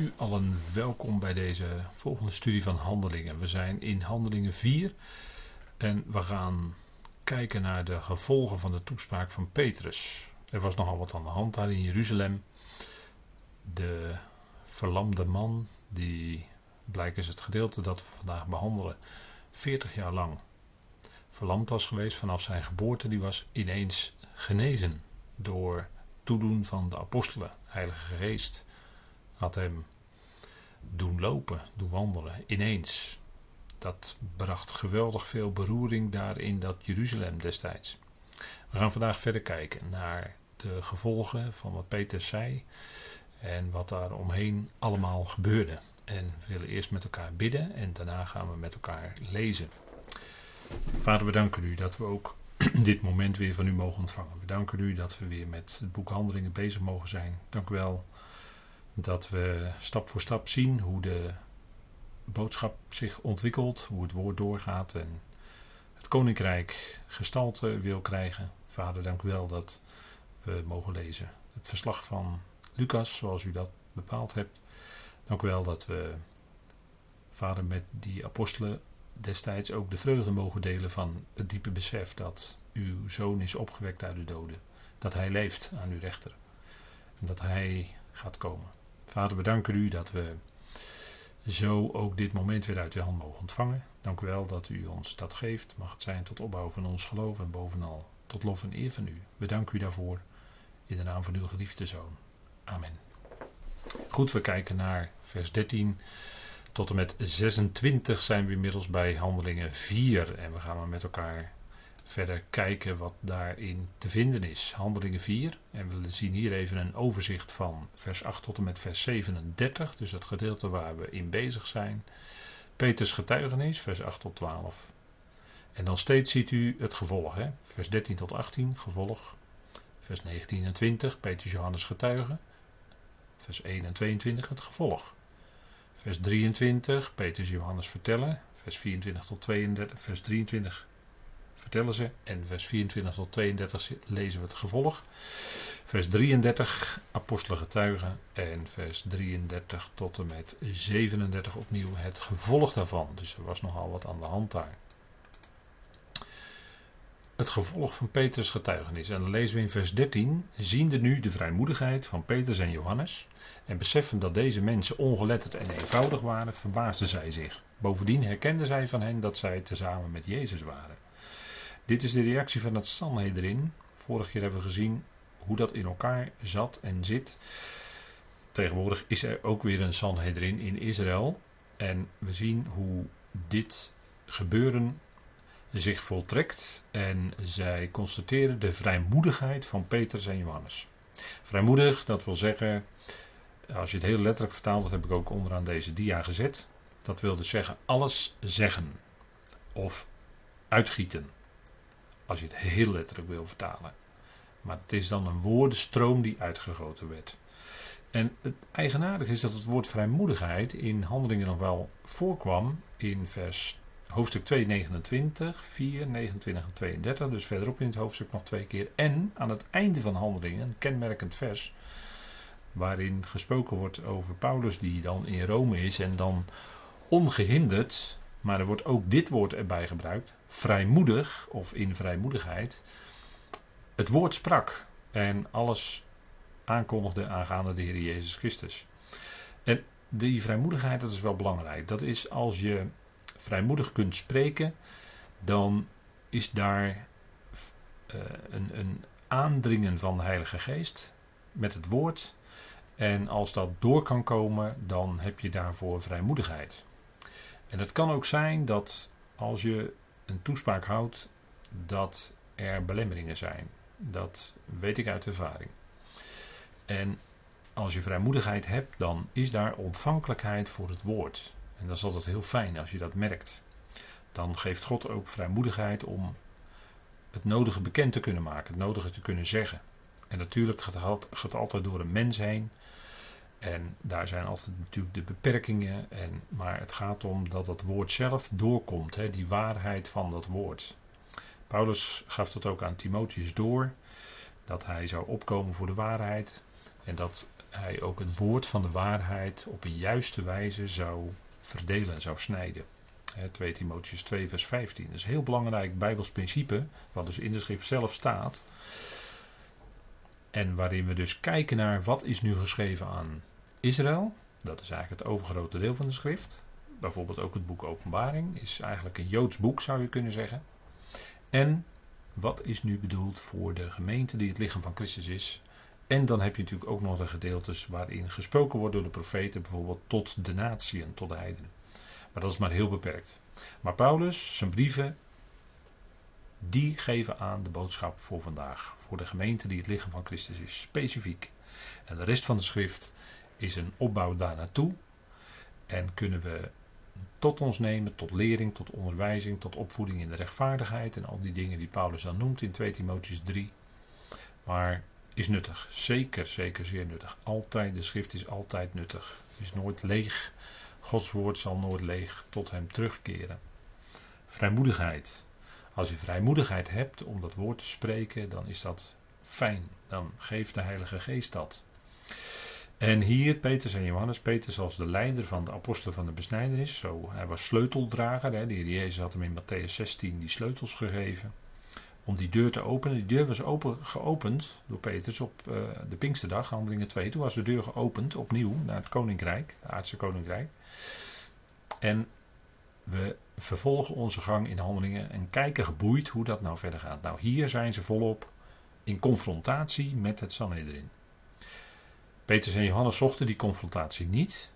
u allen welkom bij deze volgende studie van Handelingen. We zijn in Handelingen 4 en we gaan kijken naar de gevolgen van de toespraak van Petrus. Er was nogal wat aan de hand daar in Jeruzalem. De verlamde man, die blijkt is het gedeelte dat we vandaag behandelen, 40 jaar lang verlamd was geweest vanaf zijn geboorte, die was ineens genezen door toedoen van de apostelen, Heilige Geest had hem doen lopen, doen wandelen, ineens. Dat bracht geweldig veel beroering daar in dat Jeruzalem destijds. We gaan vandaag verder kijken naar de gevolgen van wat Peter zei en wat daar omheen allemaal gebeurde. En we willen eerst met elkaar bidden en daarna gaan we met elkaar lezen. Vader, we danken u dat we ook dit moment weer van u mogen ontvangen. We danken u dat we weer met het boek Handelingen bezig mogen zijn. Dank u wel dat we stap voor stap zien hoe de boodschap zich ontwikkelt, hoe het woord doorgaat en het koninkrijk gestalte wil krijgen. Vader, dank u wel dat we mogen lezen. Het verslag van Lucas, zoals u dat bepaald hebt. Dank u wel dat we, Vader, met die apostelen destijds ook de vreugde mogen delen van het diepe besef dat uw zoon is opgewekt uit de doden. Dat hij leeft aan uw rechter. En dat hij gaat komen. Vader, we danken u dat we zo ook dit moment weer uit uw hand mogen ontvangen. Dank u wel dat u ons dat geeft. Mag het zijn tot opbouw van ons geloof en bovenal tot lof en eer van u. We danken u daarvoor in de naam van uw geliefde zoon. Amen. Goed, we kijken naar vers 13 tot en met 26 zijn we inmiddels bij handelingen 4 en we gaan maar met elkaar verder kijken wat daarin te vinden is. Handelingen 4. En we zien hier even een overzicht van vers 8 tot en met vers 37. Dus het gedeelte waar we in bezig zijn. Peters getuigenis, vers 8 tot 12. En dan steeds ziet u het gevolg. Hè? Vers 13 tot 18, gevolg. Vers 19 en 20, Peters Johannes getuige. Vers 1 en 22, het gevolg. Vers 23, Peters Johannes vertellen. Vers 24 tot 32, vers 23, vertellen ze. En vers 24 tot 32 lezen we het gevolg. Vers 33, apostelen getuigen. En vers 33 tot en met 37 opnieuw het gevolg daarvan. Dus er was nogal wat aan de hand daar. Het gevolg van Peters getuigenis. En dan lezen we in vers 13. Ziende nu de vrijmoedigheid van Peters en Johannes. En beseffen dat deze mensen ongeletterd en eenvoudig waren, verbaasden zij zich. Bovendien herkenden zij van hen dat zij tezamen met Jezus waren. Dit is de reactie van het Sanhedrin. Vorige keer hebben we gezien hoe dat in elkaar zat en zit. Tegenwoordig is er ook weer een Sanhedrin in Israël. En we zien hoe dit gebeuren zich voltrekt. En zij constateren de vrijmoedigheid van Petrus en Johannes. Vrijmoedig, dat wil zeggen, als je het heel letterlijk vertaalt, dat heb ik ook onderaan deze dia gezet. Dat wil dus zeggen alles zeggen of uitgieten. Als je het heel letterlijk wil vertalen. Maar het is dan een woordenstroom die uitgegoten werd. En het eigenaardige is dat het woord vrijmoedigheid in handelingen nog wel voorkwam in vers hoofdstuk 2, 29, 4, 29 en 32. Dus verderop in het hoofdstuk nog twee keer. En aan het einde van handelingen, een kenmerkend vers. Waarin gesproken wordt over Paulus die dan in Rome is en dan ongehinderd maar er wordt ook dit woord erbij gebruikt. Vrijmoedig of in vrijmoedigheid. Het woord sprak en alles aankondigde aangaande de Heer Jezus Christus. En die vrijmoedigheid, dat is wel belangrijk. Dat is als je vrijmoedig kunt spreken, dan is daar uh, een, een aandringen van de Heilige Geest met het woord. En als dat door kan komen, dan heb je daarvoor vrijmoedigheid. En het kan ook zijn dat als je een toespraak houdt, dat er belemmeringen zijn. Dat weet ik uit ervaring. En als je vrijmoedigheid hebt, dan is daar ontvankelijkheid voor het woord. En dat is altijd heel fijn als je dat merkt. Dan geeft God ook vrijmoedigheid om het nodige bekend te kunnen maken, het nodige te kunnen zeggen. En natuurlijk gaat het altijd door een mens heen. En daar zijn altijd natuurlijk de beperkingen. En, maar het gaat om dat het woord zelf doorkomt. Hè, die waarheid van dat woord. Paulus gaf dat ook aan Timotheus door. Dat hij zou opkomen voor de waarheid. En dat hij ook het woord van de waarheid op een juiste wijze zou verdelen, zou snijden. 2 Timotheus 2, vers 15. Dat is een heel belangrijk Bijbels principe, wat dus in de schrift zelf staat. En waarin we dus kijken naar wat is nu geschreven aan Israël. Dat is eigenlijk het overgrote deel van de schrift. Bijvoorbeeld ook het boek Openbaring is eigenlijk een Joods boek, zou je kunnen zeggen. En wat is nu bedoeld voor de gemeente die het lichaam van Christus is. En dan heb je natuurlijk ook nog de gedeeltes waarin gesproken wordt door de profeten, bijvoorbeeld tot de natieën, tot de heidenen. Maar dat is maar heel beperkt. Maar Paulus, zijn brieven, die geven aan de boodschap voor vandaag. Voor de gemeente die het lichaam van Christus is, specifiek. En de rest van de schrift is een opbouw daar naartoe. En kunnen we tot ons nemen, tot lering, tot onderwijzing, tot opvoeding in de rechtvaardigheid en al die dingen die Paulus dan noemt in 2 Timotheus 3. Maar is nuttig, zeker, zeker zeer nuttig. Altijd, de schrift is altijd nuttig. Is nooit leeg. Gods woord zal nooit leeg tot hem terugkeren. Vrijmoedigheid. Als je vrijmoedigheid hebt om dat woord te spreken, dan is dat fijn. Dan geeft de Heilige Geest dat. En hier Petrus en Johannes, Petrus als de leider van de apostelen van de besnijdenis. Zo, hij was sleuteldrager. Hè. De heer Jezus had hem in Matthäus 16 die sleutels gegeven. Om die deur te openen. Die deur was open, geopend door Petrus op uh, de Pinksterdag, handelingen 2. Toen was de deur geopend opnieuw naar het koninkrijk, het aardse koninkrijk. En we vervolgen onze gang in handelingen en kijken geboeid hoe dat nou verder gaat. Nou, hier zijn ze volop in confrontatie met het Sanhedrin. Petrus en Johannes zochten die confrontatie niet,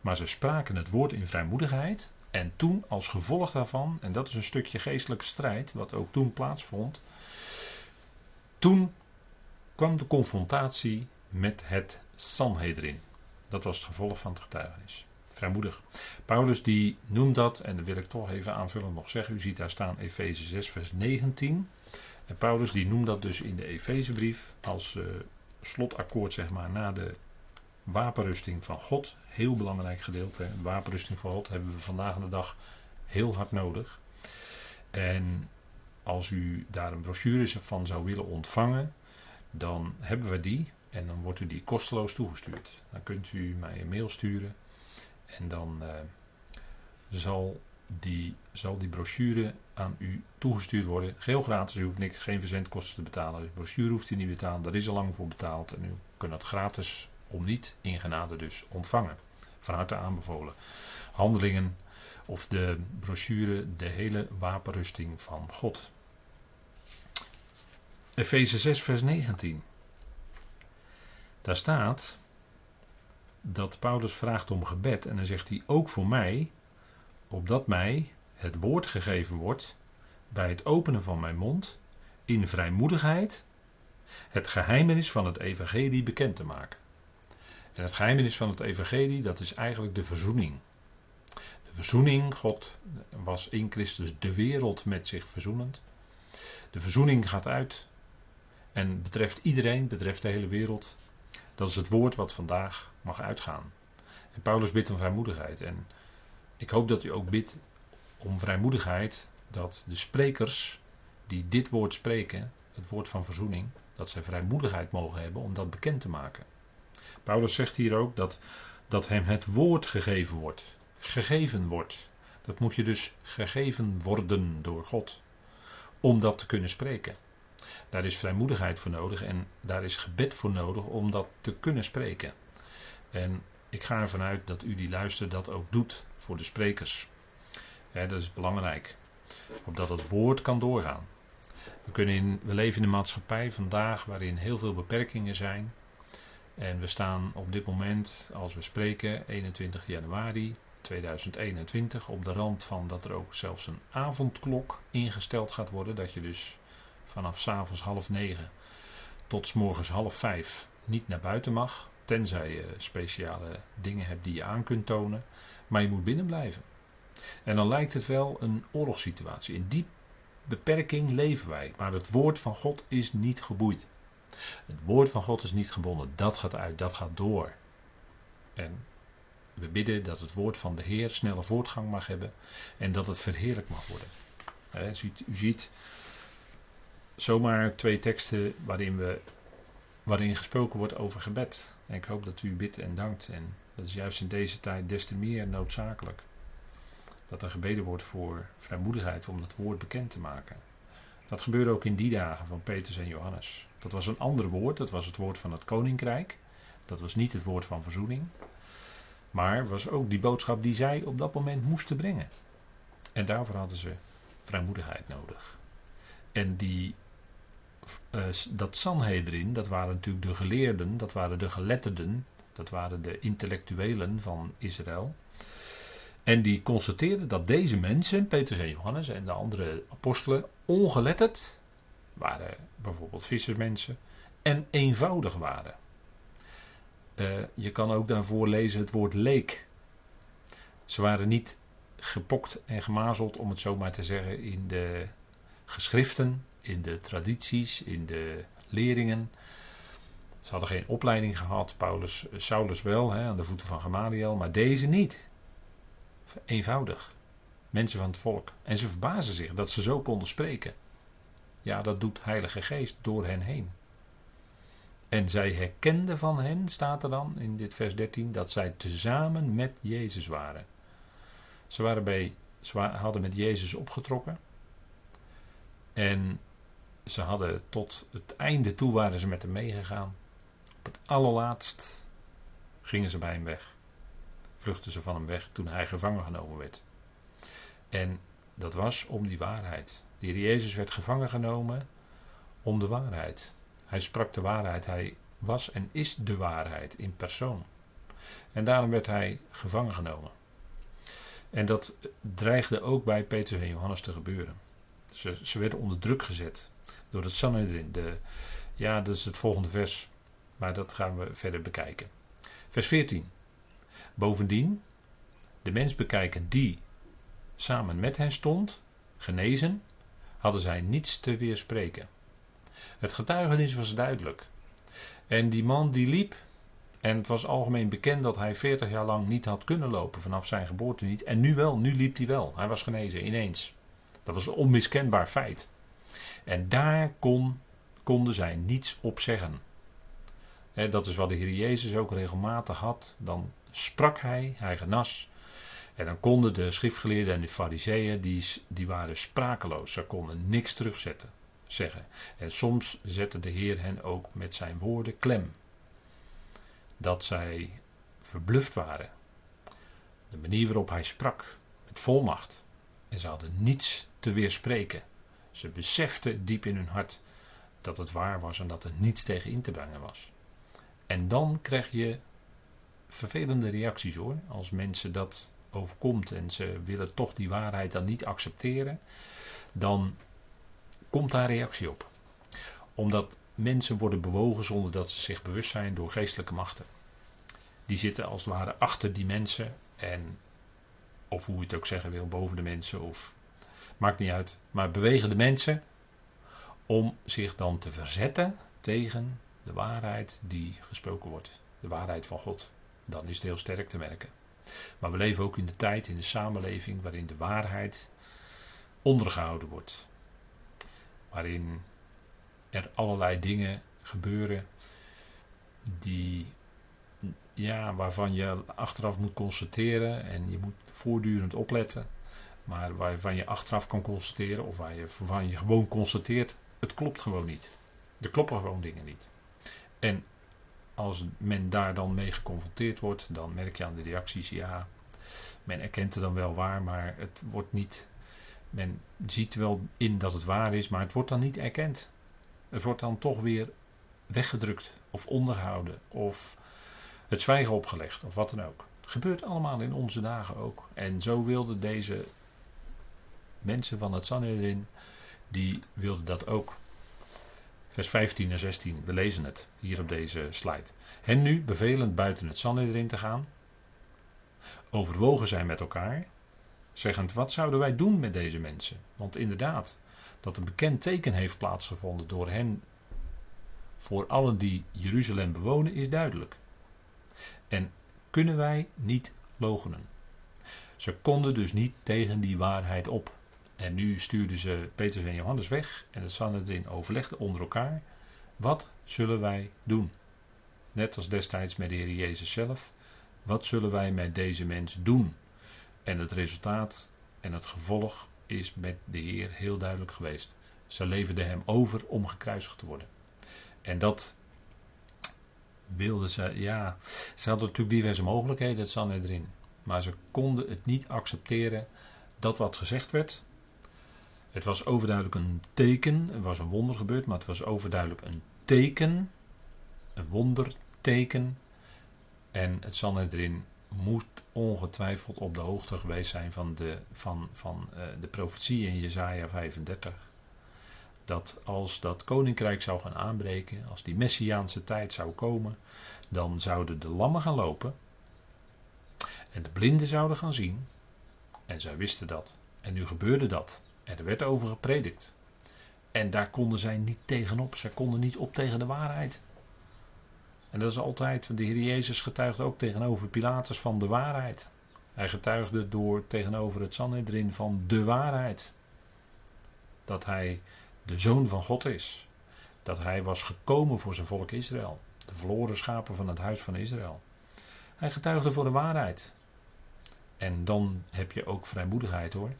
maar ze spraken het woord in vrijmoedigheid. En toen, als gevolg daarvan, en dat is een stukje geestelijke strijd, wat ook toen plaatsvond, toen kwam de confrontatie met het Sanhedrin. Dat was het gevolg van het getuigenis. Vrijmoedig. Paulus die noemt dat, en dat wil ik toch even aanvullend nog zeggen. U ziet daar staan Efeze 6, vers 19. En Paulus die noemt dat dus in de Efezebrief als uh, slotakkoord, zeg maar, na de wapenrusting van God. Heel belangrijk gedeelte. De wapenrusting van God hebben we vandaag de dag heel hard nodig. En als u daar een brochure van zou willen ontvangen, dan hebben we die. En dan wordt u die kosteloos toegestuurd. Dan kunt u mij een mail sturen. En dan uh, zal, die, zal die brochure aan u toegestuurd worden. Geheel gratis, u hoeft niks, geen verzendkosten te betalen. De brochure hoeft u niet betalen, daar is al lang voor betaald. En u kunt dat gratis, om niet in genade dus, ontvangen. Van harte aanbevolen. Handelingen of de brochure, de hele wapenrusting van God. Efeze 6, vers 19. Daar staat dat Paulus vraagt om gebed en dan zegt hij ook voor mij, opdat mij het woord gegeven wordt bij het openen van mijn mond in vrijmoedigheid het geheimenis van het evangelie bekend te maken. En het geheimenis van het evangelie, dat is eigenlijk de verzoening. De verzoening, God was in Christus de wereld met zich verzoenend. De verzoening gaat uit en betreft iedereen, betreft de hele wereld. Dat is het woord wat vandaag mag uitgaan. En Paulus bidt om vrijmoedigheid. En ik hoop dat u ook bidt om vrijmoedigheid dat de sprekers die dit woord spreken, het woord van verzoening, dat zij vrijmoedigheid mogen hebben om dat bekend te maken. Paulus zegt hier ook dat, dat hem het woord gegeven wordt. Gegeven wordt. Dat moet je dus gegeven worden door God. Om dat te kunnen spreken. Daar is vrijmoedigheid voor nodig en daar is gebed voor nodig om dat te kunnen spreken. En ik ga ervan uit dat u die luistert dat ook doet voor de sprekers. dat is belangrijk. Opdat het woord kan doorgaan. We, kunnen in, we leven in een maatschappij vandaag waarin heel veel beperkingen zijn. En we staan op dit moment, als we spreken, 21 januari 2021, op de rand van dat er ook zelfs een avondklok ingesteld gaat worden. Dat je dus vanaf s'avonds half negen tot s morgens half vijf niet naar buiten mag. Tenzij je speciale dingen hebt die je aan kunt tonen. Maar je moet binnen blijven. En dan lijkt het wel een oorlogssituatie. In die beperking leven wij. Maar het woord van God is niet geboeid. Het woord van God is niet gebonden. Dat gaat uit, dat gaat door. En we bidden dat het woord van de Heer snelle voortgang mag hebben. En dat het verheerlijk mag worden. u, ziet, zomaar twee teksten waarin, we, waarin gesproken wordt over gebed. En ik hoop dat u bidt en dankt. En dat is juist in deze tijd des te meer noodzakelijk. Dat er gebeden wordt voor vrijmoedigheid om dat woord bekend te maken. Dat gebeurde ook in die dagen van Petrus en Johannes. Dat was een ander woord, dat was het woord van het koninkrijk. Dat was niet het woord van verzoening. Maar was ook die boodschap die zij op dat moment moesten brengen. En daarvoor hadden ze vrijmoedigheid nodig. En die, uh, dat Sanhedrin, dat waren natuurlijk de geleerden, dat waren de geletterden, dat waren de intellectuelen van Israël. En die constateerden dat deze mensen, Petrus en Johannes en de andere apostelen, ongeletterd waren, bijvoorbeeld vissersmensen, en eenvoudig waren. Uh, je kan ook daarvoor lezen het woord leek. Ze waren niet gepokt en gemazeld, om het zo maar te zeggen, in de geschriften, in de tradities, in de leringen. Ze hadden geen opleiding gehad, Paulus, Saulus wel, hè, aan de voeten van Gamaliel, maar deze niet. Eenvoudig. Mensen van het volk. En ze verbazen zich dat ze zo konden spreken. Ja, dat doet Heilige Geest door hen heen. En zij herkenden van hen, staat er dan in dit vers 13, dat zij tezamen met Jezus waren. Ze, waren bij, hadden met Jezus opgetrokken. En ze hadden tot het einde toe waren ze met hem meegegaan. Op het allerlaatst gingen ze bij hem weg. Vluchtten ze van hem weg toen hij gevangen genomen werd. En dat was om die waarheid. De Jezus werd gevangen genomen om de waarheid. Hij sprak de waarheid. Hij was en is de waarheid in persoon. En daarom werd hij gevangen genomen. En dat dreigde ook bij Petrus en Johannes te gebeuren. Ze, ze werden onder druk gezet door het Sanhedrin. De, ja, dat is het volgende vers, maar dat gaan we verder bekijken. Vers 14. Bovendien, de mens bekijken die samen met hen stond, genezen, hadden zij niets te weerspreken. Het getuigenis was duidelijk. En die man die liep, en het was algemeen bekend dat hij 40 jaar lang niet had kunnen lopen, vanaf zijn geboorte niet. En nu wel, nu liep hij wel. Hij was genezen, ineens. Dat was een onmiskenbaar feit. En daar kon, konden zij niets op zeggen. Dat is wat de Heer Jezus ook regelmatig had. Dan sprak hij, hij genas. En dan konden de schriftgeleerden en de fariseeën, die, die waren sprakeloos. Ze konden niks terugzetten, zeggen. En soms zette de Heer hen ook met zijn woorden klem. Dat zij verbluft waren. De manier waarop hij sprak, met volmacht. En ze hadden niets te weerspreken. Ze beseften diep in hun hart dat het waar was en dat er niets tegen in te brengen was. En dan krijg je vervelende reacties hoor, als mensen dat overkomt en ze willen toch die waarheid dan niet accepteren, dan komt daar reactie op. Omdat mensen worden bewogen zonder dat ze zich bewust zijn door geestelijke machten. Die zitten als het ware achter die mensen en, of hoe je het ook zeggen wil, boven de mensen of maakt niet uit, maar bewegen de mensen om zich dan te verzetten tegen de waarheid die gesproken wordt, de waarheid van God. Dan is het heel sterk te merken. Maar we leven ook in de tijd, in de samenleving, waarin de waarheid ondergehouden wordt. Waarin er allerlei dingen gebeuren die, ja, waarvan je achteraf moet constateren en je moet voortdurend opletten. Maar waarvan je achteraf kan constateren, of waar je, waarvan je gewoon constateert, het klopt gewoon niet. Er kloppen gewoon dingen niet. En als men daar dan mee geconfronteerd wordt, dan merk je aan de reacties, ja, men erkent het dan wel waar, maar het wordt niet, men ziet wel in dat het waar is, maar het wordt dan niet erkend. Het wordt dan toch weer weggedrukt of onderhouden of het zwijgen opgelegd of wat dan ook. Het gebeurt allemaal in onze dagen ook. En zo wilden deze mensen van het Sanhedrin, die wilden dat ook. Vers 15 en 16, we lezen het hier op deze slide. Hen nu bevelend buiten het Sanhedrin te gaan, overwogen zij met elkaar, zeggend: Wat zouden wij doen met deze mensen? Want inderdaad, dat een bekend teken heeft plaatsgevonden door hen voor allen die Jeruzalem bewonen, is duidelijk. En kunnen wij niet logenen. Ze konden dus niet tegen die waarheid op. En nu stuurden ze Petrus en Johannes weg en het Sanhedrin overlegde onder elkaar. Wat zullen wij doen? Net als destijds met de Heer Jezus zelf. Wat zullen wij met deze mens doen? En het resultaat en het gevolg is met de Heer heel duidelijk geweest. Ze leverden hem over om gekruisigd te worden. En dat wilden ze, ja, ze hadden natuurlijk diverse mogelijkheden, het erin. Maar ze konden het niet accepteren dat wat gezegd werd. Het was overduidelijk een teken, er was een wonder gebeurd, maar het was overduidelijk een teken, een wonderteken. En het Sanhedrin moet ongetwijfeld op de hoogte geweest zijn van de, van, van, uh, de profetie in Jesaja 35. Dat als dat koninkrijk zou gaan aanbreken, als die messiaanse tijd zou komen, dan zouden de lammen gaan lopen en de blinden zouden gaan zien. En zij wisten dat. En nu gebeurde dat. Er werd over gepredikt. En daar konden zij niet tegenop. Zij konden niet op tegen de waarheid. En dat is altijd, de Heer Jezus getuigde ook tegenover Pilatus van de waarheid. Hij getuigde door tegenover het Sanhedrin van de waarheid. Dat hij de zoon van God is. Dat hij was gekomen voor zijn volk Israël. De verloren schapen van het huis van Israël. Hij getuigde voor de waarheid. En dan heb je ook vrijmoedigheid hoor.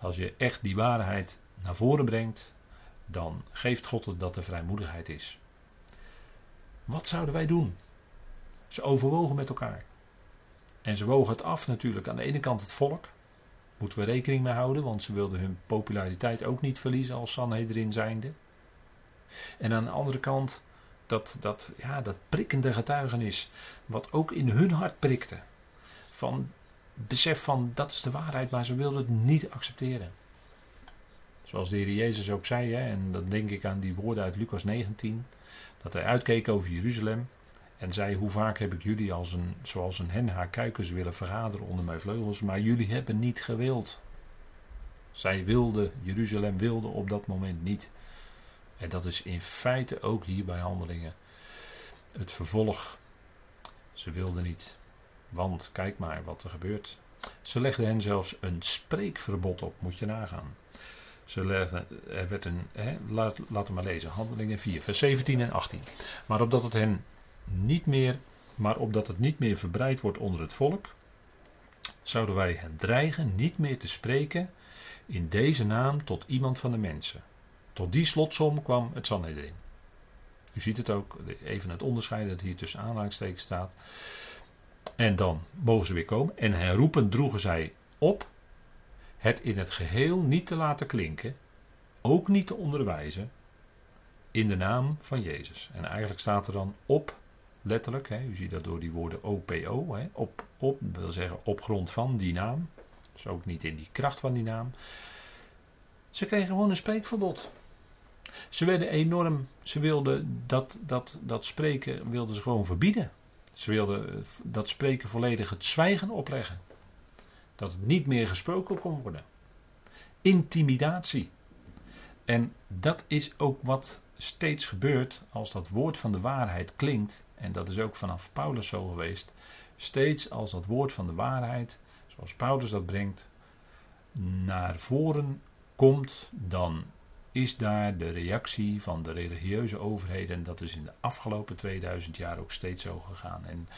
Als je echt die waarheid naar voren brengt, dan geeft God het dat er vrijmoedigheid is. Wat zouden wij doen? Ze overwogen met elkaar. En ze wogen het af natuurlijk. Aan de ene kant het volk. Moeten we rekening mee houden, want ze wilden hun populariteit ook niet verliezen als Sanhedrin zijnde. En aan de andere kant dat, dat, ja, dat prikkende getuigenis, wat ook in hun hart prikte. Van besef van dat is de waarheid, maar ze wilden het niet accepteren. Zoals de Heer Jezus ook zei, hè, en dan denk ik aan die woorden uit Lucas 19, dat hij uitkeek over Jeruzalem en zei: Hoe vaak heb ik jullie als een, zoals een hen haar kuikens willen vergaderen onder mijn vleugels, maar jullie hebben niet gewild. Zij wilden, Jeruzalem wilde op dat moment niet. En dat is in feite ook hier bij handelingen het vervolg. Ze wilden niet. Want kijk maar wat er gebeurt. Ze legden hen zelfs een spreekverbod op, moet je nagaan. Ze er werd een, hè, laat, laten we maar lezen, handelingen 4, vers 17 en 18. Maar opdat het hen niet meer, maar opdat het niet meer verbreid wordt onder het volk, zouden wij hen dreigen niet meer te spreken in deze naam tot iemand van de mensen. Tot die slotsom kwam het Sanhedrin. U ziet het ook, even het onderscheid dat hier tussen aanhalingstekens staat. En dan mogen ze weer komen. En herroepen droegen zij op het in het geheel niet te laten klinken, ook niet te onderwijzen, in de naam van Jezus. En eigenlijk staat er dan op, letterlijk, hè, u ziet dat door die woorden OPO, hè, op, op, wil zeggen op grond van die naam. Dus ook niet in die kracht van die naam. Ze kregen gewoon een spreekverbod. Ze werden enorm, ze wilden dat, dat, dat spreken wilden ze gewoon verbieden. Ze wilden dat spreken volledig het zwijgen opleggen. Dat het niet meer gesproken kon worden. Intimidatie. En dat is ook wat steeds gebeurt als dat woord van de waarheid klinkt. En dat is ook vanaf Paulus zo geweest. Steeds als dat woord van de waarheid, zoals Paulus dat brengt, naar voren komt, dan is daar de reactie van de religieuze overheden. En dat is in de afgelopen 2000 jaar ook steeds zo gegaan. En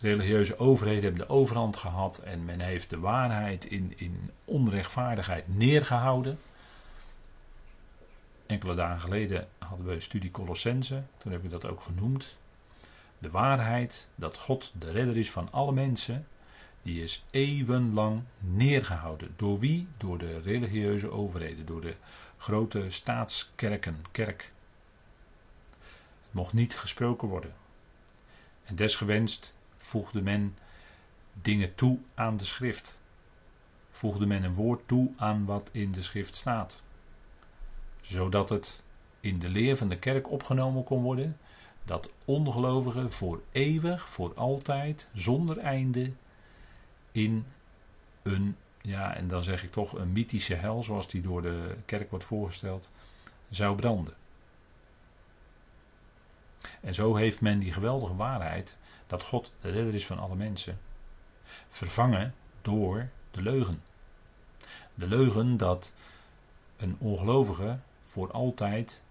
religieuze overheden hebben de overhand gehad en men heeft de waarheid in, in onrechtvaardigheid neergehouden. Enkele dagen geleden hadden we een studie Colossense, toen heb ik dat ook genoemd. De waarheid dat God de redder is van alle mensen, die is eeuwenlang neergehouden. Door wie? Door de religieuze overheden, door de grote staatskerken, kerk. Het mocht niet gesproken worden. En desgewenst voegde men dingen toe aan de schrift. Voegde men een woord toe aan wat in de schrift staat. Zodat het in de leer van de kerk opgenomen kon worden dat ongelovigen voor eeuwig, voor altijd, zonder einde in een ja, en dan zeg ik toch een mythische hel, zoals die door de kerk wordt voorgesteld, zou branden. En zo heeft men die geweldige waarheid dat God de redder is van alle mensen, vervangen door de leugen. De leugen dat een ongelovige voor altijd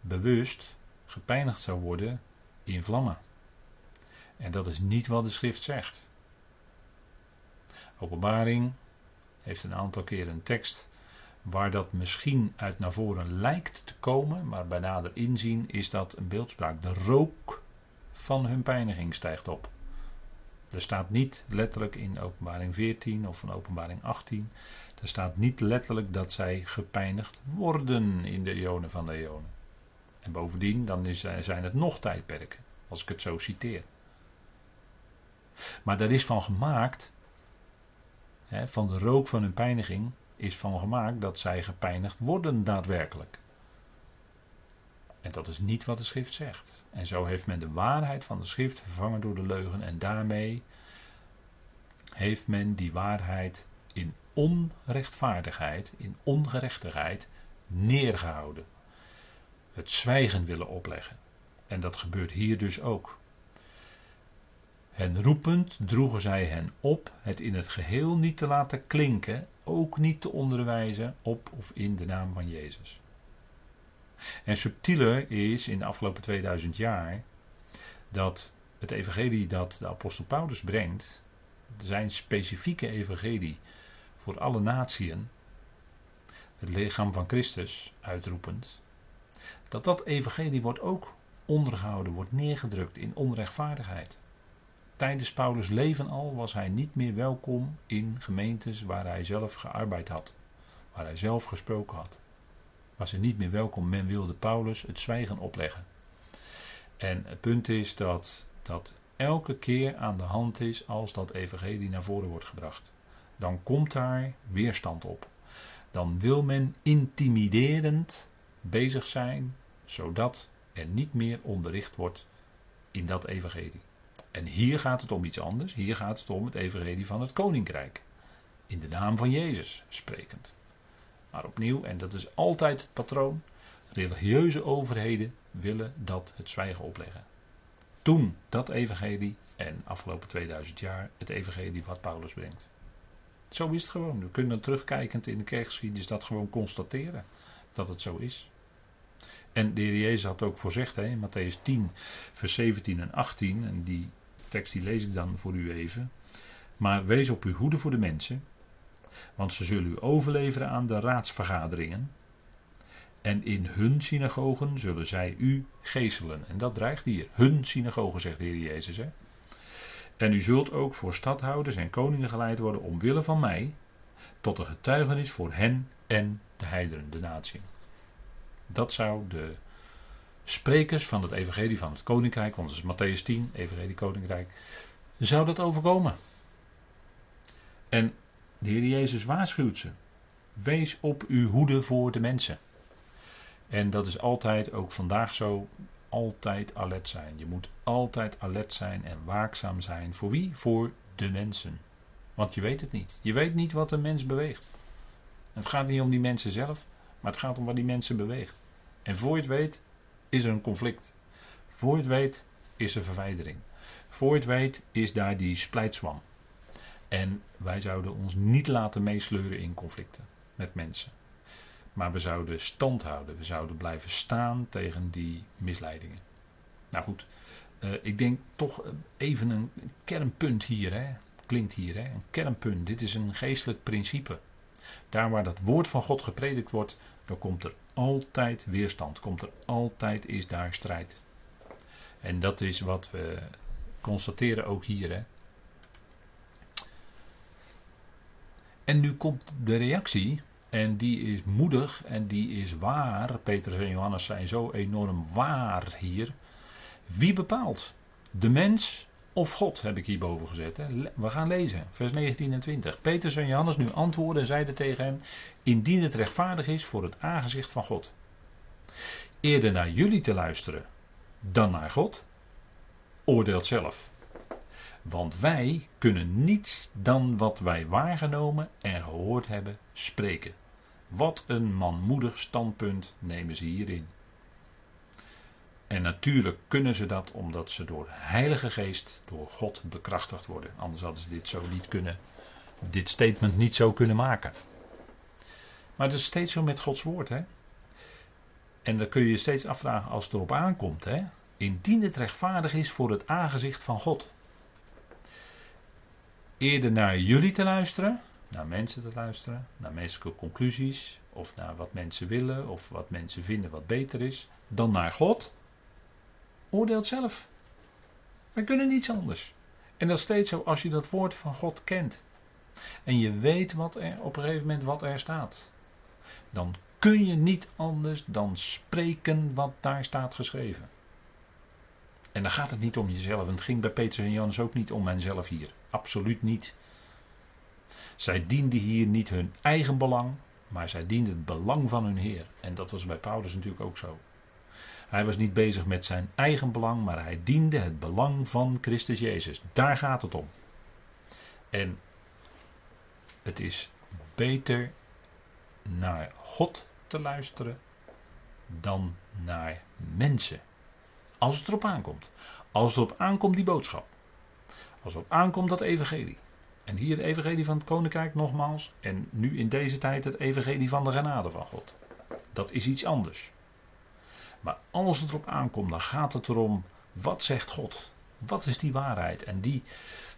bewust gepijnigd zou worden in vlammen. En dat is niet wat de schrift zegt. Openbaring heeft een aantal keer een tekst waar dat misschien uit naar voren lijkt te komen, maar bij nader inzien is dat een beeldspraak. De rook van hun pijniging stijgt op. Er staat niet letterlijk in openbaring 14 of van openbaring 18, er staat niet letterlijk dat zij gepijnigd worden in de eonen van de eonen. En bovendien, dan is, zijn het nog tijdperken, als ik het zo citeer. Maar daar is van gemaakt, van de rook van hun pijniging, is van gemaakt dat zij gepijnigd worden daadwerkelijk. En dat is niet wat de schrift zegt. En zo heeft men de waarheid van de schrift vervangen door de leugen. En daarmee heeft men die waarheid in onrechtvaardigheid, in ongerechtigheid neergehouden. Het zwijgen willen opleggen. En dat gebeurt hier dus ook. En roepend droegen zij hen op het in het geheel niet te laten klinken, ook niet te onderwijzen op of in de naam van Jezus. En subtieler is in de afgelopen 2000 jaar dat het evangelie dat de apostel Paulus brengt, zijn specifieke evangelie voor alle natieën, het lichaam van Christus uitroepend, dat dat evangelie wordt ook ondergehouden, wordt neergedrukt in onrechtvaardigheid. Tijdens Paulus' leven al was hij niet meer welkom in gemeentes waar hij zelf gearbeid had, waar hij zelf gesproken had. Was hij niet meer welkom, men wilde Paulus het zwijgen opleggen. En het punt is dat dat elke keer aan de hand is als dat evangelie naar voren wordt gebracht. Dan komt daar weerstand op. Dan wil men intimiderend bezig zijn, zodat er niet meer onderricht wordt in dat evangelie. En hier gaat het om iets anders. Hier gaat het om het evangelie van het koninkrijk. In de naam van Jezus sprekend. Maar opnieuw, en dat is altijd het patroon, religieuze overheden willen dat het zwijgen opleggen. Toen dat evangelie en afgelopen 2000 jaar het evangelie wat Paulus brengt. Zo is het gewoon. We kunnen terugkijkend in de kerkgeschiedenis dat gewoon constateren. Dat het zo is. En de heer Jezus had ook voorzegd hè, in Matthäus 10, vers 17 en 18. En die tekst die lees ik dan voor u even. Maar wees op uw hoede voor de mensen, want ze zullen u overleveren aan de raadsvergaderingen. En in hun synagogen zullen zij u geeselen. En dat dreigt hier. Hun synagogen, zegt de Heer Jezus. Hè? En u zult ook voor stadhouders en koningen geleid worden omwille van mij, tot een getuigenis voor hen en de heideren, de natie. Dat zou de sprekers van het evangelie van het koninkrijk, want dat is Matthäus 10, evangelie koninkrijk, zou dat overkomen. En de Heer Jezus waarschuwt ze. Wees op uw hoede voor de mensen. En dat is altijd, ook vandaag zo, altijd alert zijn. Je moet altijd alert zijn en waakzaam zijn. Voor wie? Voor de mensen. Want je weet het niet. Je weet niet wat een mens beweegt. Het gaat niet om die mensen zelf, maar het gaat om wat die mensen beweegt. En voor je het weet, is er een conflict. Voor het weet, is er verwijdering. Voor het weet, is daar die splijtswam. En wij zouden ons niet laten meesleuren in conflicten met mensen. Maar we zouden stand houden. We zouden blijven staan tegen die misleidingen. Nou goed, uh, ik denk toch even een kernpunt hier. Hè? Klinkt hier, hè? een kernpunt. Dit is een geestelijk principe. Daar waar dat woord van God gepredikt wordt, dan komt er altijd weerstand. Komt er altijd is daar strijd. En dat is wat we constateren ook hier. Hè? En nu komt de reactie. En die is moedig en die is waar. Petrus en Johannes zijn zo enorm waar hier. Wie bepaalt? De mens of God, heb ik hierboven gezet. Hè? We gaan lezen, vers 19 en 20. Petrus en Johannes nu antwoorden en zeiden tegen hem: Indien het rechtvaardig is voor het aangezicht van God. Eerder naar jullie te luisteren dan naar God, oordeelt zelf. Want wij kunnen niets dan wat wij waargenomen en gehoord hebben spreken. Wat een manmoedig standpunt nemen ze hierin. En natuurlijk kunnen ze dat omdat ze door Heilige Geest, door God bekrachtigd worden. Anders hadden ze dit zo niet kunnen, dit statement niet zo kunnen maken. Maar het is steeds zo met Gods woord, hè? En dan kun je je steeds afvragen als het erop aankomt, hè? indien het rechtvaardig is voor het aangezicht van God. Eerder naar jullie te luisteren, naar mensen te luisteren, naar menselijke conclusies, of naar wat mensen willen, of wat mensen vinden wat beter is, dan naar God. Oordeelt zelf. Wij kunnen niets anders. En dat is steeds zo als je dat woord van God kent. En je weet wat er op een gegeven moment wat er staat. Dan kun je niet anders dan spreken wat daar staat geschreven. En dan gaat het niet om jezelf. En het ging bij Petrus en Johannes ook niet om mijzelf hier. Absoluut niet. Zij dienden hier niet hun eigen belang, maar zij dienden het belang van hun Heer. En dat was bij Paulus natuurlijk ook zo. Hij was niet bezig met zijn eigen belang, maar hij diende het belang van Christus Jezus. Daar gaat het om. En het is beter naar God te luisteren dan naar mensen. Als het erop aankomt. Als het erop aankomt, die boodschap. Als het erop aankomt, dat evangelie. En hier het evangelie van het koninkrijk nogmaals. En nu in deze tijd het evangelie van de genade van God. Dat is iets anders. Maar als het erop aankomt, dan gaat het erom, wat zegt God? Wat is die waarheid? En die,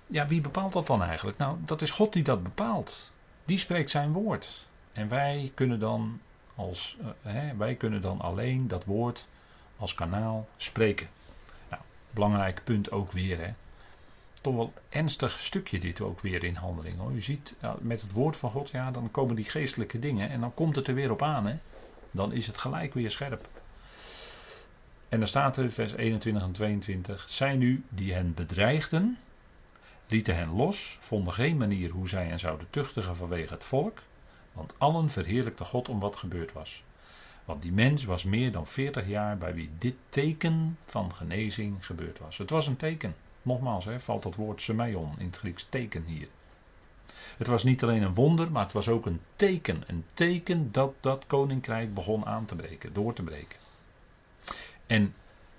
ja, wie bepaalt dat dan eigenlijk? Nou, dat is God die dat bepaalt. Die spreekt zijn woord. En wij kunnen dan, als, uh, hè, wij kunnen dan alleen dat woord als kanaal spreken. Nou, belangrijk punt ook weer. Hè. Toch wel ernstig stukje dit ook weer in handeling. Hoor. Je ziet met het woord van God, ja, dan komen die geestelijke dingen en dan komt het er weer op aan. Hè. Dan is het gelijk weer scherp. En dan staat er, vers 21 en 22. Zij nu die hen bedreigden, lieten hen los, vonden geen manier hoe zij hen zouden tuchtigen vanwege het volk, want allen verheerlijkten God om wat gebeurd was. Want die mens was meer dan 40 jaar bij wie dit teken van genezing gebeurd was. Het was een teken. Nogmaals, hè, valt dat woord semeion in het Grieks teken hier. Het was niet alleen een wonder, maar het was ook een teken. Een teken dat dat koninkrijk begon aan te breken, door te breken. En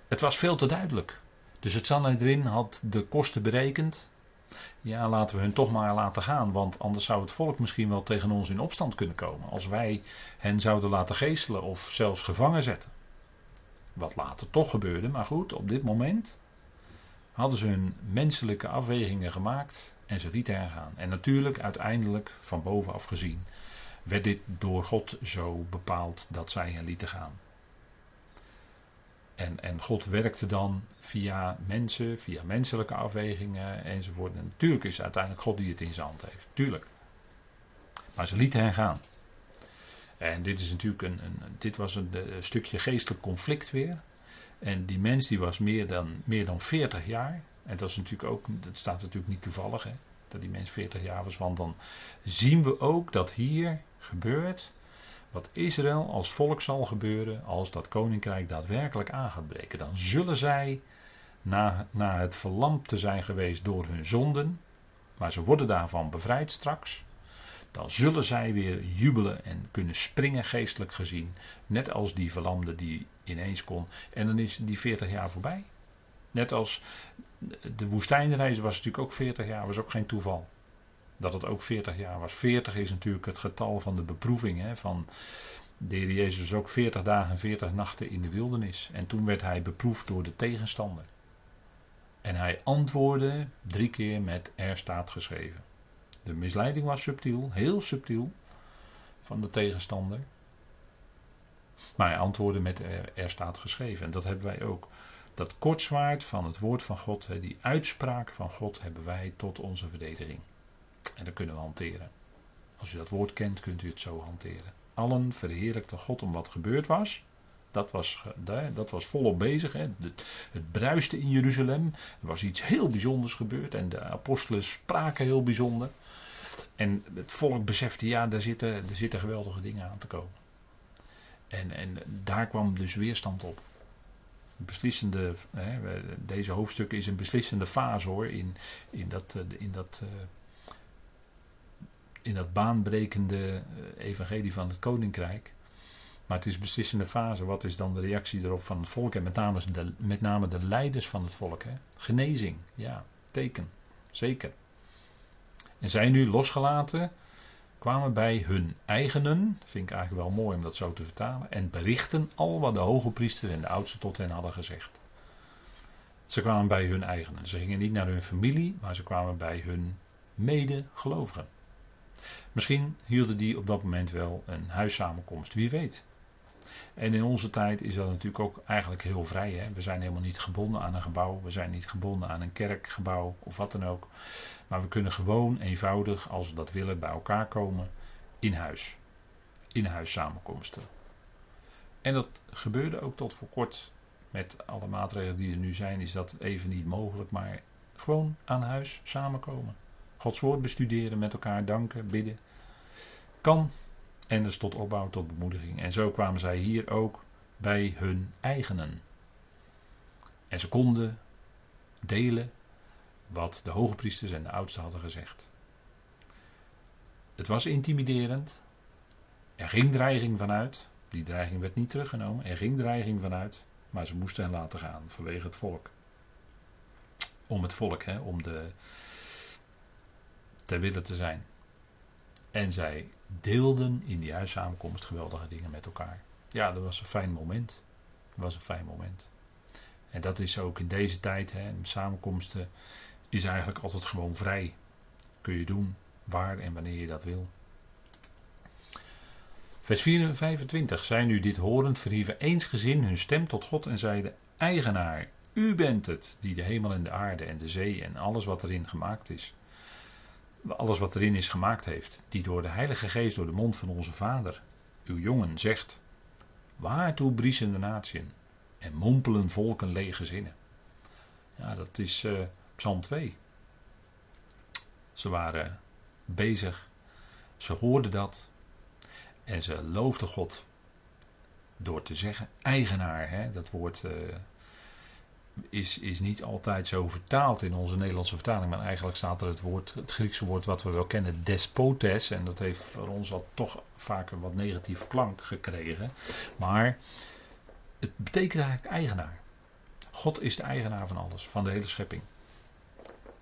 het was veel te duidelijk. Dus het Sanhedrin had de kosten berekend. Ja, laten we hun toch maar laten gaan, want anders zou het volk misschien wel tegen ons in opstand kunnen komen. Als wij hen zouden laten geestelen of zelfs gevangen zetten. Wat later toch gebeurde, maar goed, op dit moment hadden ze hun menselijke afwegingen gemaakt en ze lieten hen gaan. En natuurlijk, uiteindelijk, van bovenaf gezien, werd dit door God zo bepaald dat zij hen lieten gaan. En, en God werkte dan via mensen, via menselijke afwegingen enzovoort. En natuurlijk is het uiteindelijk God die het in zijn hand heeft. Tuurlijk. Maar ze lieten hen gaan. En dit is natuurlijk een, een dit was een, een, stukje geestelijk conflict weer. En die mens die was meer dan, meer dan 40 jaar. En dat is natuurlijk ook, dat staat natuurlijk niet toevallig hè, dat die mens 40 jaar was. Want dan zien we ook dat hier gebeurt wat Israël als volk zal gebeuren als dat koninkrijk daadwerkelijk aan gaat breken. Dan zullen zij, na, na het verlamd te zijn geweest door hun zonden, maar ze worden daarvan bevrijd straks, dan zullen zij weer jubelen en kunnen springen geestelijk gezien. Net als die verlamde die ineens kon. En dan is die 40 jaar voorbij. Net als de woestijnreis was natuurlijk ook 40 jaar, was ook geen toeval dat het ook 40 jaar was. 40 is natuurlijk het getal van de beproeving. Hè, van de heer Jezus ook 40 dagen en 40 nachten in de wildernis. En toen werd hij beproefd door de tegenstander. En hij antwoordde drie keer met er staat geschreven. De misleiding was subtiel, heel subtiel, van de tegenstander. Maar hij antwoordde met er, er staat geschreven. En dat hebben wij ook. Dat kortzwaard van het woord van God, die uitspraak van God, hebben wij tot onze verdediging. En dat kunnen we hanteren. Als u dat woord kent, kunt u het zo hanteren. Allen verheerlijkten God om wat gebeurd was. Dat was, dat was volop bezig. Hè. Het bruiste in Jeruzalem. Er was iets heel bijzonders gebeurd. En de apostelen spraken heel bijzonder. En het volk besefte, ja, daar zitten, er zitten geweldige dingen aan te komen. En, en daar kwam dus weerstand op. Beslissende, hè, deze hoofdstuk is een beslissende fase hoor, in, in dat, in dat uh, in dat baanbrekende eh, evangelie van het koninkrijk. Maar het is beslissende fase. Wat is dan de reactie erop van het volk? En met name de, met name de leiders van het volk. Hè? Genezing, ja, teken, zeker. En zij nu losgelaten kwamen bij hun eigenen, vind ik eigenlijk wel mooi om dat zo te vertalen, en berichten al wat de hoge priester en de oudsten tot hen hadden gezegd. Ze kwamen bij hun eigenen. Ze gingen niet naar hun familie, maar ze kwamen bij hun medegelovigen. Misschien hielden die op dat moment wel een huissamenkomst, wie weet. En in onze tijd is dat natuurlijk ook eigenlijk heel vrij. Hè? We zijn helemaal niet gebonden aan een gebouw, we zijn niet gebonden aan een kerkgebouw of wat dan ook. Maar we kunnen gewoon eenvoudig, als we dat willen, bij elkaar komen in huis. In huis samenkomsten. En dat gebeurde ook tot voor kort. Met alle maatregelen die er nu zijn, is dat even niet mogelijk. Maar gewoon aan huis samenkomen. Gods woord bestuderen, met elkaar danken, bidden. Kan. En dus tot opbouw, tot bemoediging. En zo kwamen zij hier ook bij hun eigenen. En ze konden delen wat de hoge priesters en de oudsten hadden gezegd. Het was intimiderend. Er ging dreiging vanuit. Die dreiging werd niet teruggenomen. Er ging dreiging vanuit. Maar ze moesten hen laten gaan vanwege het volk. Om het volk, hè, om de. Ter wille te zijn. En zij deelden in die huissamenkomst geweldige dingen met elkaar. Ja, dat was een fijn moment. Dat was een fijn moment. En dat is ook in deze tijd, hè, samenkomsten is eigenlijk altijd gewoon vrij. Kun je doen waar en wanneer je dat wil. Vers 25. Zij nu dit horend verhieven eensgezin hun stem tot God en zeiden: Eigenaar, u bent het die de hemel en de aarde en de zee en alles wat erin gemaakt is. Alles wat erin is gemaakt heeft, die door de Heilige Geest door de mond van onze Vader, uw jongen, zegt: Waartoe briesen de natieën en mompelen volken lege zinnen? Ja, dat is uh, Psalm 2. Ze waren bezig, ze hoorden dat en ze loofden God door te zeggen eigenaar. Hè? Dat woord uh, is, is niet altijd zo vertaald in onze Nederlandse vertaling, maar eigenlijk staat er het, woord, het Griekse woord wat we wel kennen, despotes. En dat heeft voor ons al toch vaak een wat negatieve klank gekregen. Maar het betekent eigenlijk eigenaar. God is de eigenaar van alles, van de hele schepping.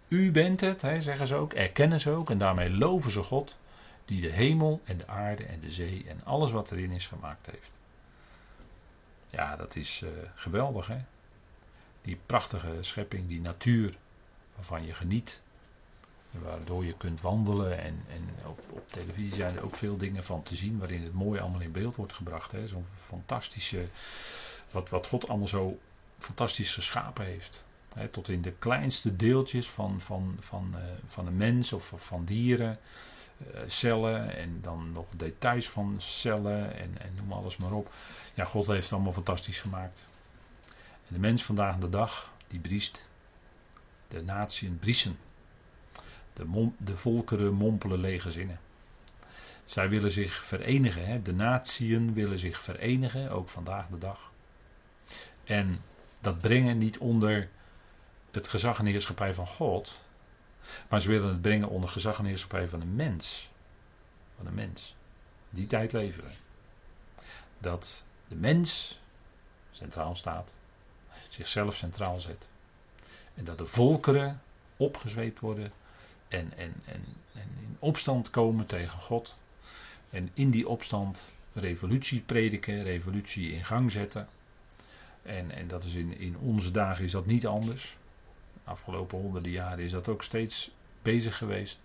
U bent het, hè, zeggen ze ook, erkennen ze ook en daarmee loven ze God die de hemel en de aarde en de zee en alles wat erin is gemaakt heeft. Ja, dat is uh, geweldig hè. Die prachtige schepping, die natuur waarvan je geniet. Waardoor je kunt wandelen en, en op, op televisie zijn er ook veel dingen van te zien waarin het mooi allemaal in beeld wordt gebracht. Zo'n fantastische, wat, wat God allemaal zo fantastisch geschapen heeft tot in de kleinste deeltjes van, van, van, uh, van een mens of van dieren. Uh, cellen en dan nog details van cellen en, en noem alles maar op. Ja, God heeft het allemaal fantastisch gemaakt. De mens vandaag de dag, die briest. De natieën briesen. De, de volkeren mompelen lege zinnen. Zij willen zich verenigen. Hè? De natieën willen zich verenigen, ook vandaag de dag. En dat brengen niet onder het gezag en heerschappij van God. Maar ze willen het brengen onder gezag en heerschappij van een mens. Van een mens. Die tijd leven. Dat de mens centraal staat. Zichzelf centraal zet. En dat de volkeren opgezweept worden. En, en, en, en in opstand komen tegen God. En in die opstand revolutie prediken, revolutie in gang zetten. En, en dat is in, in onze dagen is dat niet anders afgelopen honderden jaren is dat ook steeds bezig geweest.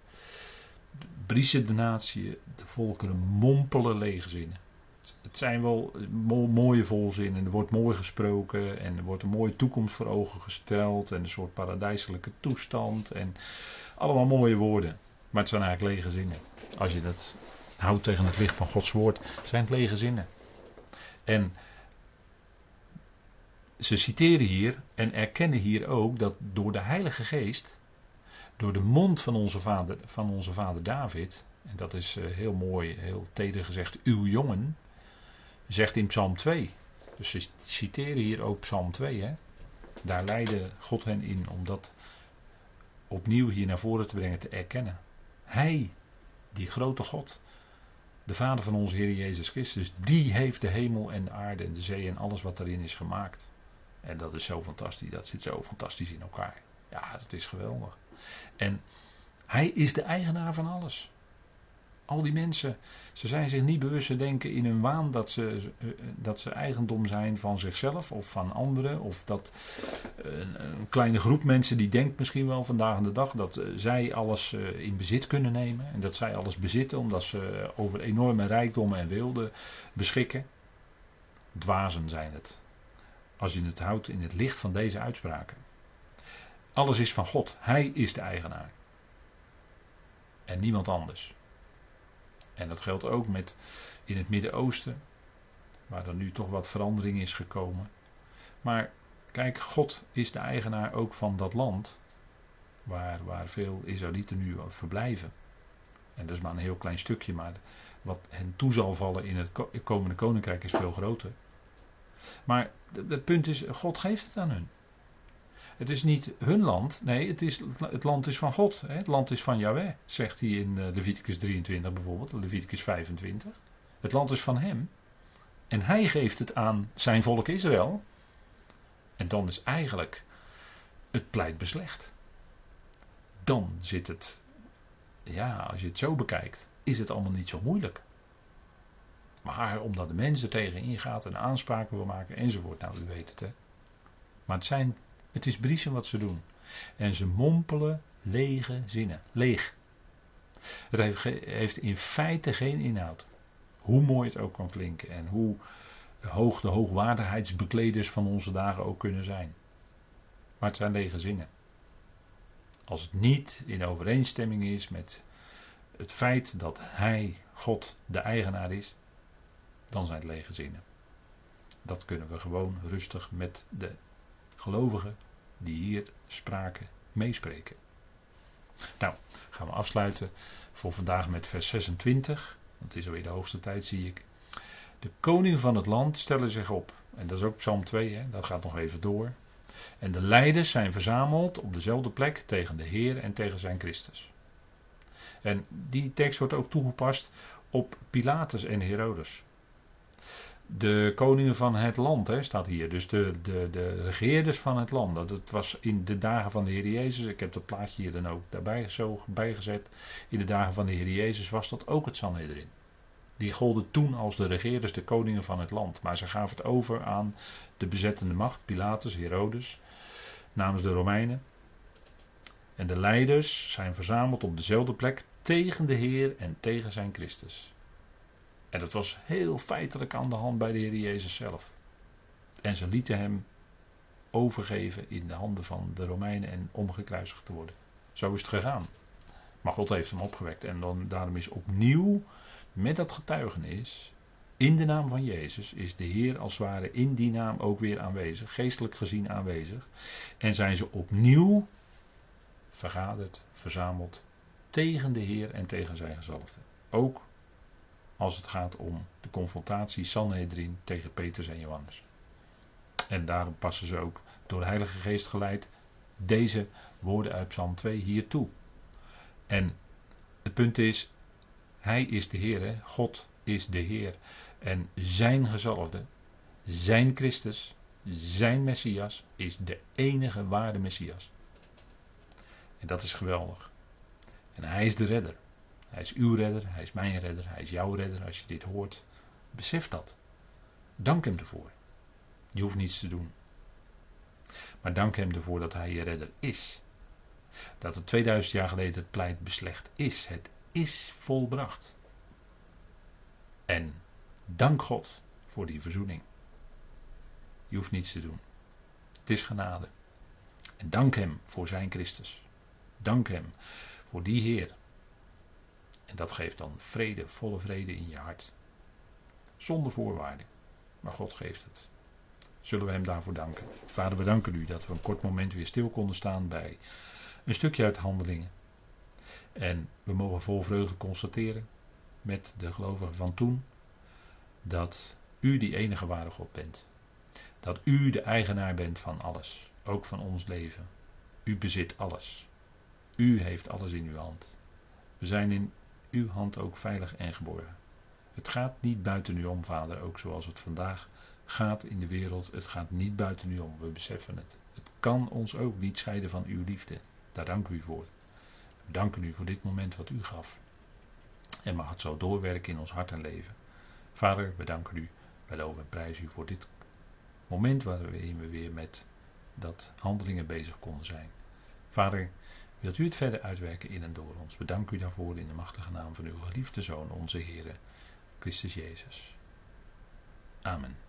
Briesen de natie, de volkeren mompelen lege zinnen. Het zijn wel mooie volzinnen, er wordt mooi gesproken en er wordt een mooie toekomst voor ogen gesteld en een soort paradijselijke toestand en allemaal mooie woorden. Maar het zijn eigenlijk lege zinnen. Als je dat houdt tegen het licht van Gods woord, zijn het lege zinnen. En ze citeren hier en erkennen hier ook dat door de Heilige Geest, door de mond van onze vader, van onze vader David, en dat is eh, heel mooi, heel teder gezegd, uw jongen, zegt in Psalm 2. Dus ze citeren hier ook Psalm 2. Hè? Daar leidde God hen in om dat opnieuw hier naar voren te brengen, te erkennen. Hij, die grote God, de Vader van onze Heer Jezus Christus, die heeft de hemel en de aarde en de zee en alles wat daarin is gemaakt. En dat is zo fantastisch. Dat zit zo fantastisch in elkaar. Ja, dat is geweldig. En hij is de eigenaar van alles. Al die mensen, ze zijn zich niet bewust te denken in hun waan dat ze, eh, dat ze eigendom zijn van zichzelf of van anderen. Of dat een, een kleine groep mensen die denkt misschien wel vandaag de dag dat eh, zij alles eh, in bezit kunnen nemen. En dat zij alles bezitten omdat ze over enorme rijkdommen en wilden beschikken. Dwazen zijn het. Als je het houdt in het licht van deze uitspraken. Alles is van God. Hij is de eigenaar. En niemand anders. En dat geldt ook met in het Midden-Oosten, waar er nu toch wat verandering is gekomen. Maar kijk, God is de eigenaar ook van dat land waar, waar veel Israëlieten nu verblijven. En dat is maar een heel klein stukje, maar wat hen toe zal vallen in het komende koninkrijk is veel groter. Maar het punt is, God geeft het aan hun. Het is niet hun land, nee, het, is, het land is van God. Hè? Het land is van Yahweh, zegt hij in eh, Leviticus 23 bijvoorbeeld, Leviticus 25. Het land is van hem. En hij geeft het aan zijn volk Israël. En dan is eigenlijk het pleit beslecht. Dan zit het, ja, als je het zo bekijkt, is het allemaal niet zo moeilijk. Maar omdat de mensen tegen ingaat en aanspraken wil maken enzovoort, nou u weet het hè. Maar het zijn het is briesen wat ze doen. En ze mompelen lege zinnen. Leeg. Het heeft, heeft in feite geen inhoud. Hoe mooi het ook kan klinken. En hoe hoog de hoogwaardigheidsbekleders van onze dagen ook kunnen zijn. Maar het zijn lege zinnen. Als het niet in overeenstemming is met het feit dat Hij, God, de eigenaar is, dan zijn het lege zinnen. Dat kunnen we gewoon rustig met de gelovigen die hier spraken, meespreken. Nou, gaan we afsluiten voor vandaag met vers 26. Want het is alweer de hoogste tijd, zie ik. De koningen van het land stellen zich op. En dat is ook Psalm 2, hè? dat gaat nog even door. En de leiders zijn verzameld op dezelfde plek tegen de Heer en tegen zijn Christus. En die tekst wordt ook toegepast op Pilatus en Herodes de koningen van het land, hè, staat hier. Dus de, de, de regeerders van het land. Dat was in de dagen van de Heer Jezus. Ik heb dat plaatje hier dan ook daarbij zo bijgezet. In de dagen van de Heer Jezus was dat ook het Sanhedrin. Die golden toen als de regeerders, de koningen van het land. Maar ze gaven het over aan de bezettende macht, Pilatus, Herodes, namens de Romeinen. En de leiders zijn verzameld op dezelfde plek tegen de Heer en tegen zijn Christus. En dat was heel feitelijk aan de hand bij de Heer Jezus zelf. En ze lieten hem overgeven in de handen van de Romeinen en omgekruisigd te worden. Zo is het gegaan. Maar God heeft hem opgewekt. En dan, daarom is opnieuw met dat getuigenis, in de naam van Jezus, is de Heer als het ware in die naam ook weer aanwezig, geestelijk gezien aanwezig. En zijn ze opnieuw vergaderd, verzameld tegen de Heer en tegen zijn gezalfde. Ook als het gaat om de confrontatie Sanhedrin tegen Petrus en Johannes. En daarom passen ze ook door de Heilige Geest geleid deze woorden uit Psalm 2 hier toe. En het punt is, Hij is de Heer, God is de Heer. En zijn gezalfde, zijn Christus, zijn Messias is de enige ware Messias. En dat is geweldig. En hij is de redder. Hij is uw redder, hij is mijn redder, hij is jouw redder als je dit hoort. Besef dat. Dank hem ervoor. Je hoeft niets te doen. Maar dank hem ervoor dat hij je redder is. Dat het 2000 jaar geleden het pleit beslecht is. Het is volbracht. En dank God voor die verzoening. Je hoeft niets te doen. Het is genade. En dank hem voor zijn Christus. Dank hem voor die Heer en dat geeft dan vrede, volle vrede in je hart. Zonder voorwaarden. Maar God geeft het. Zullen we Hem daarvoor danken. Vader, we danken U dat we een kort moment weer stil konden staan bij een stukje uit handelingen. En we mogen vol vreugde constateren met de gelovigen van toen dat U die enige ware God bent. Dat U de eigenaar bent van alles, ook van ons leven. U bezit alles. U heeft alles in uw hand. We zijn in uw hand ook veilig en geborgen. Het gaat niet buiten u om, vader, ook zoals het vandaag gaat in de wereld. Het gaat niet buiten u om, we beseffen het. Het kan ons ook niet scheiden van uw liefde. Daar dank u voor. We danken u voor dit moment wat u gaf. En mag het zo doorwerken in ons hart en leven. Vader, we danken u, wij loven en prijzen u voor dit moment waarin we weer met dat handelingen bezig konden zijn. Vader, wilt u het verder uitwerken in en door ons? Bedank u daarvoor in de machtige naam van uw geliefde Zoon, onze Heer, Christus Jezus. Amen.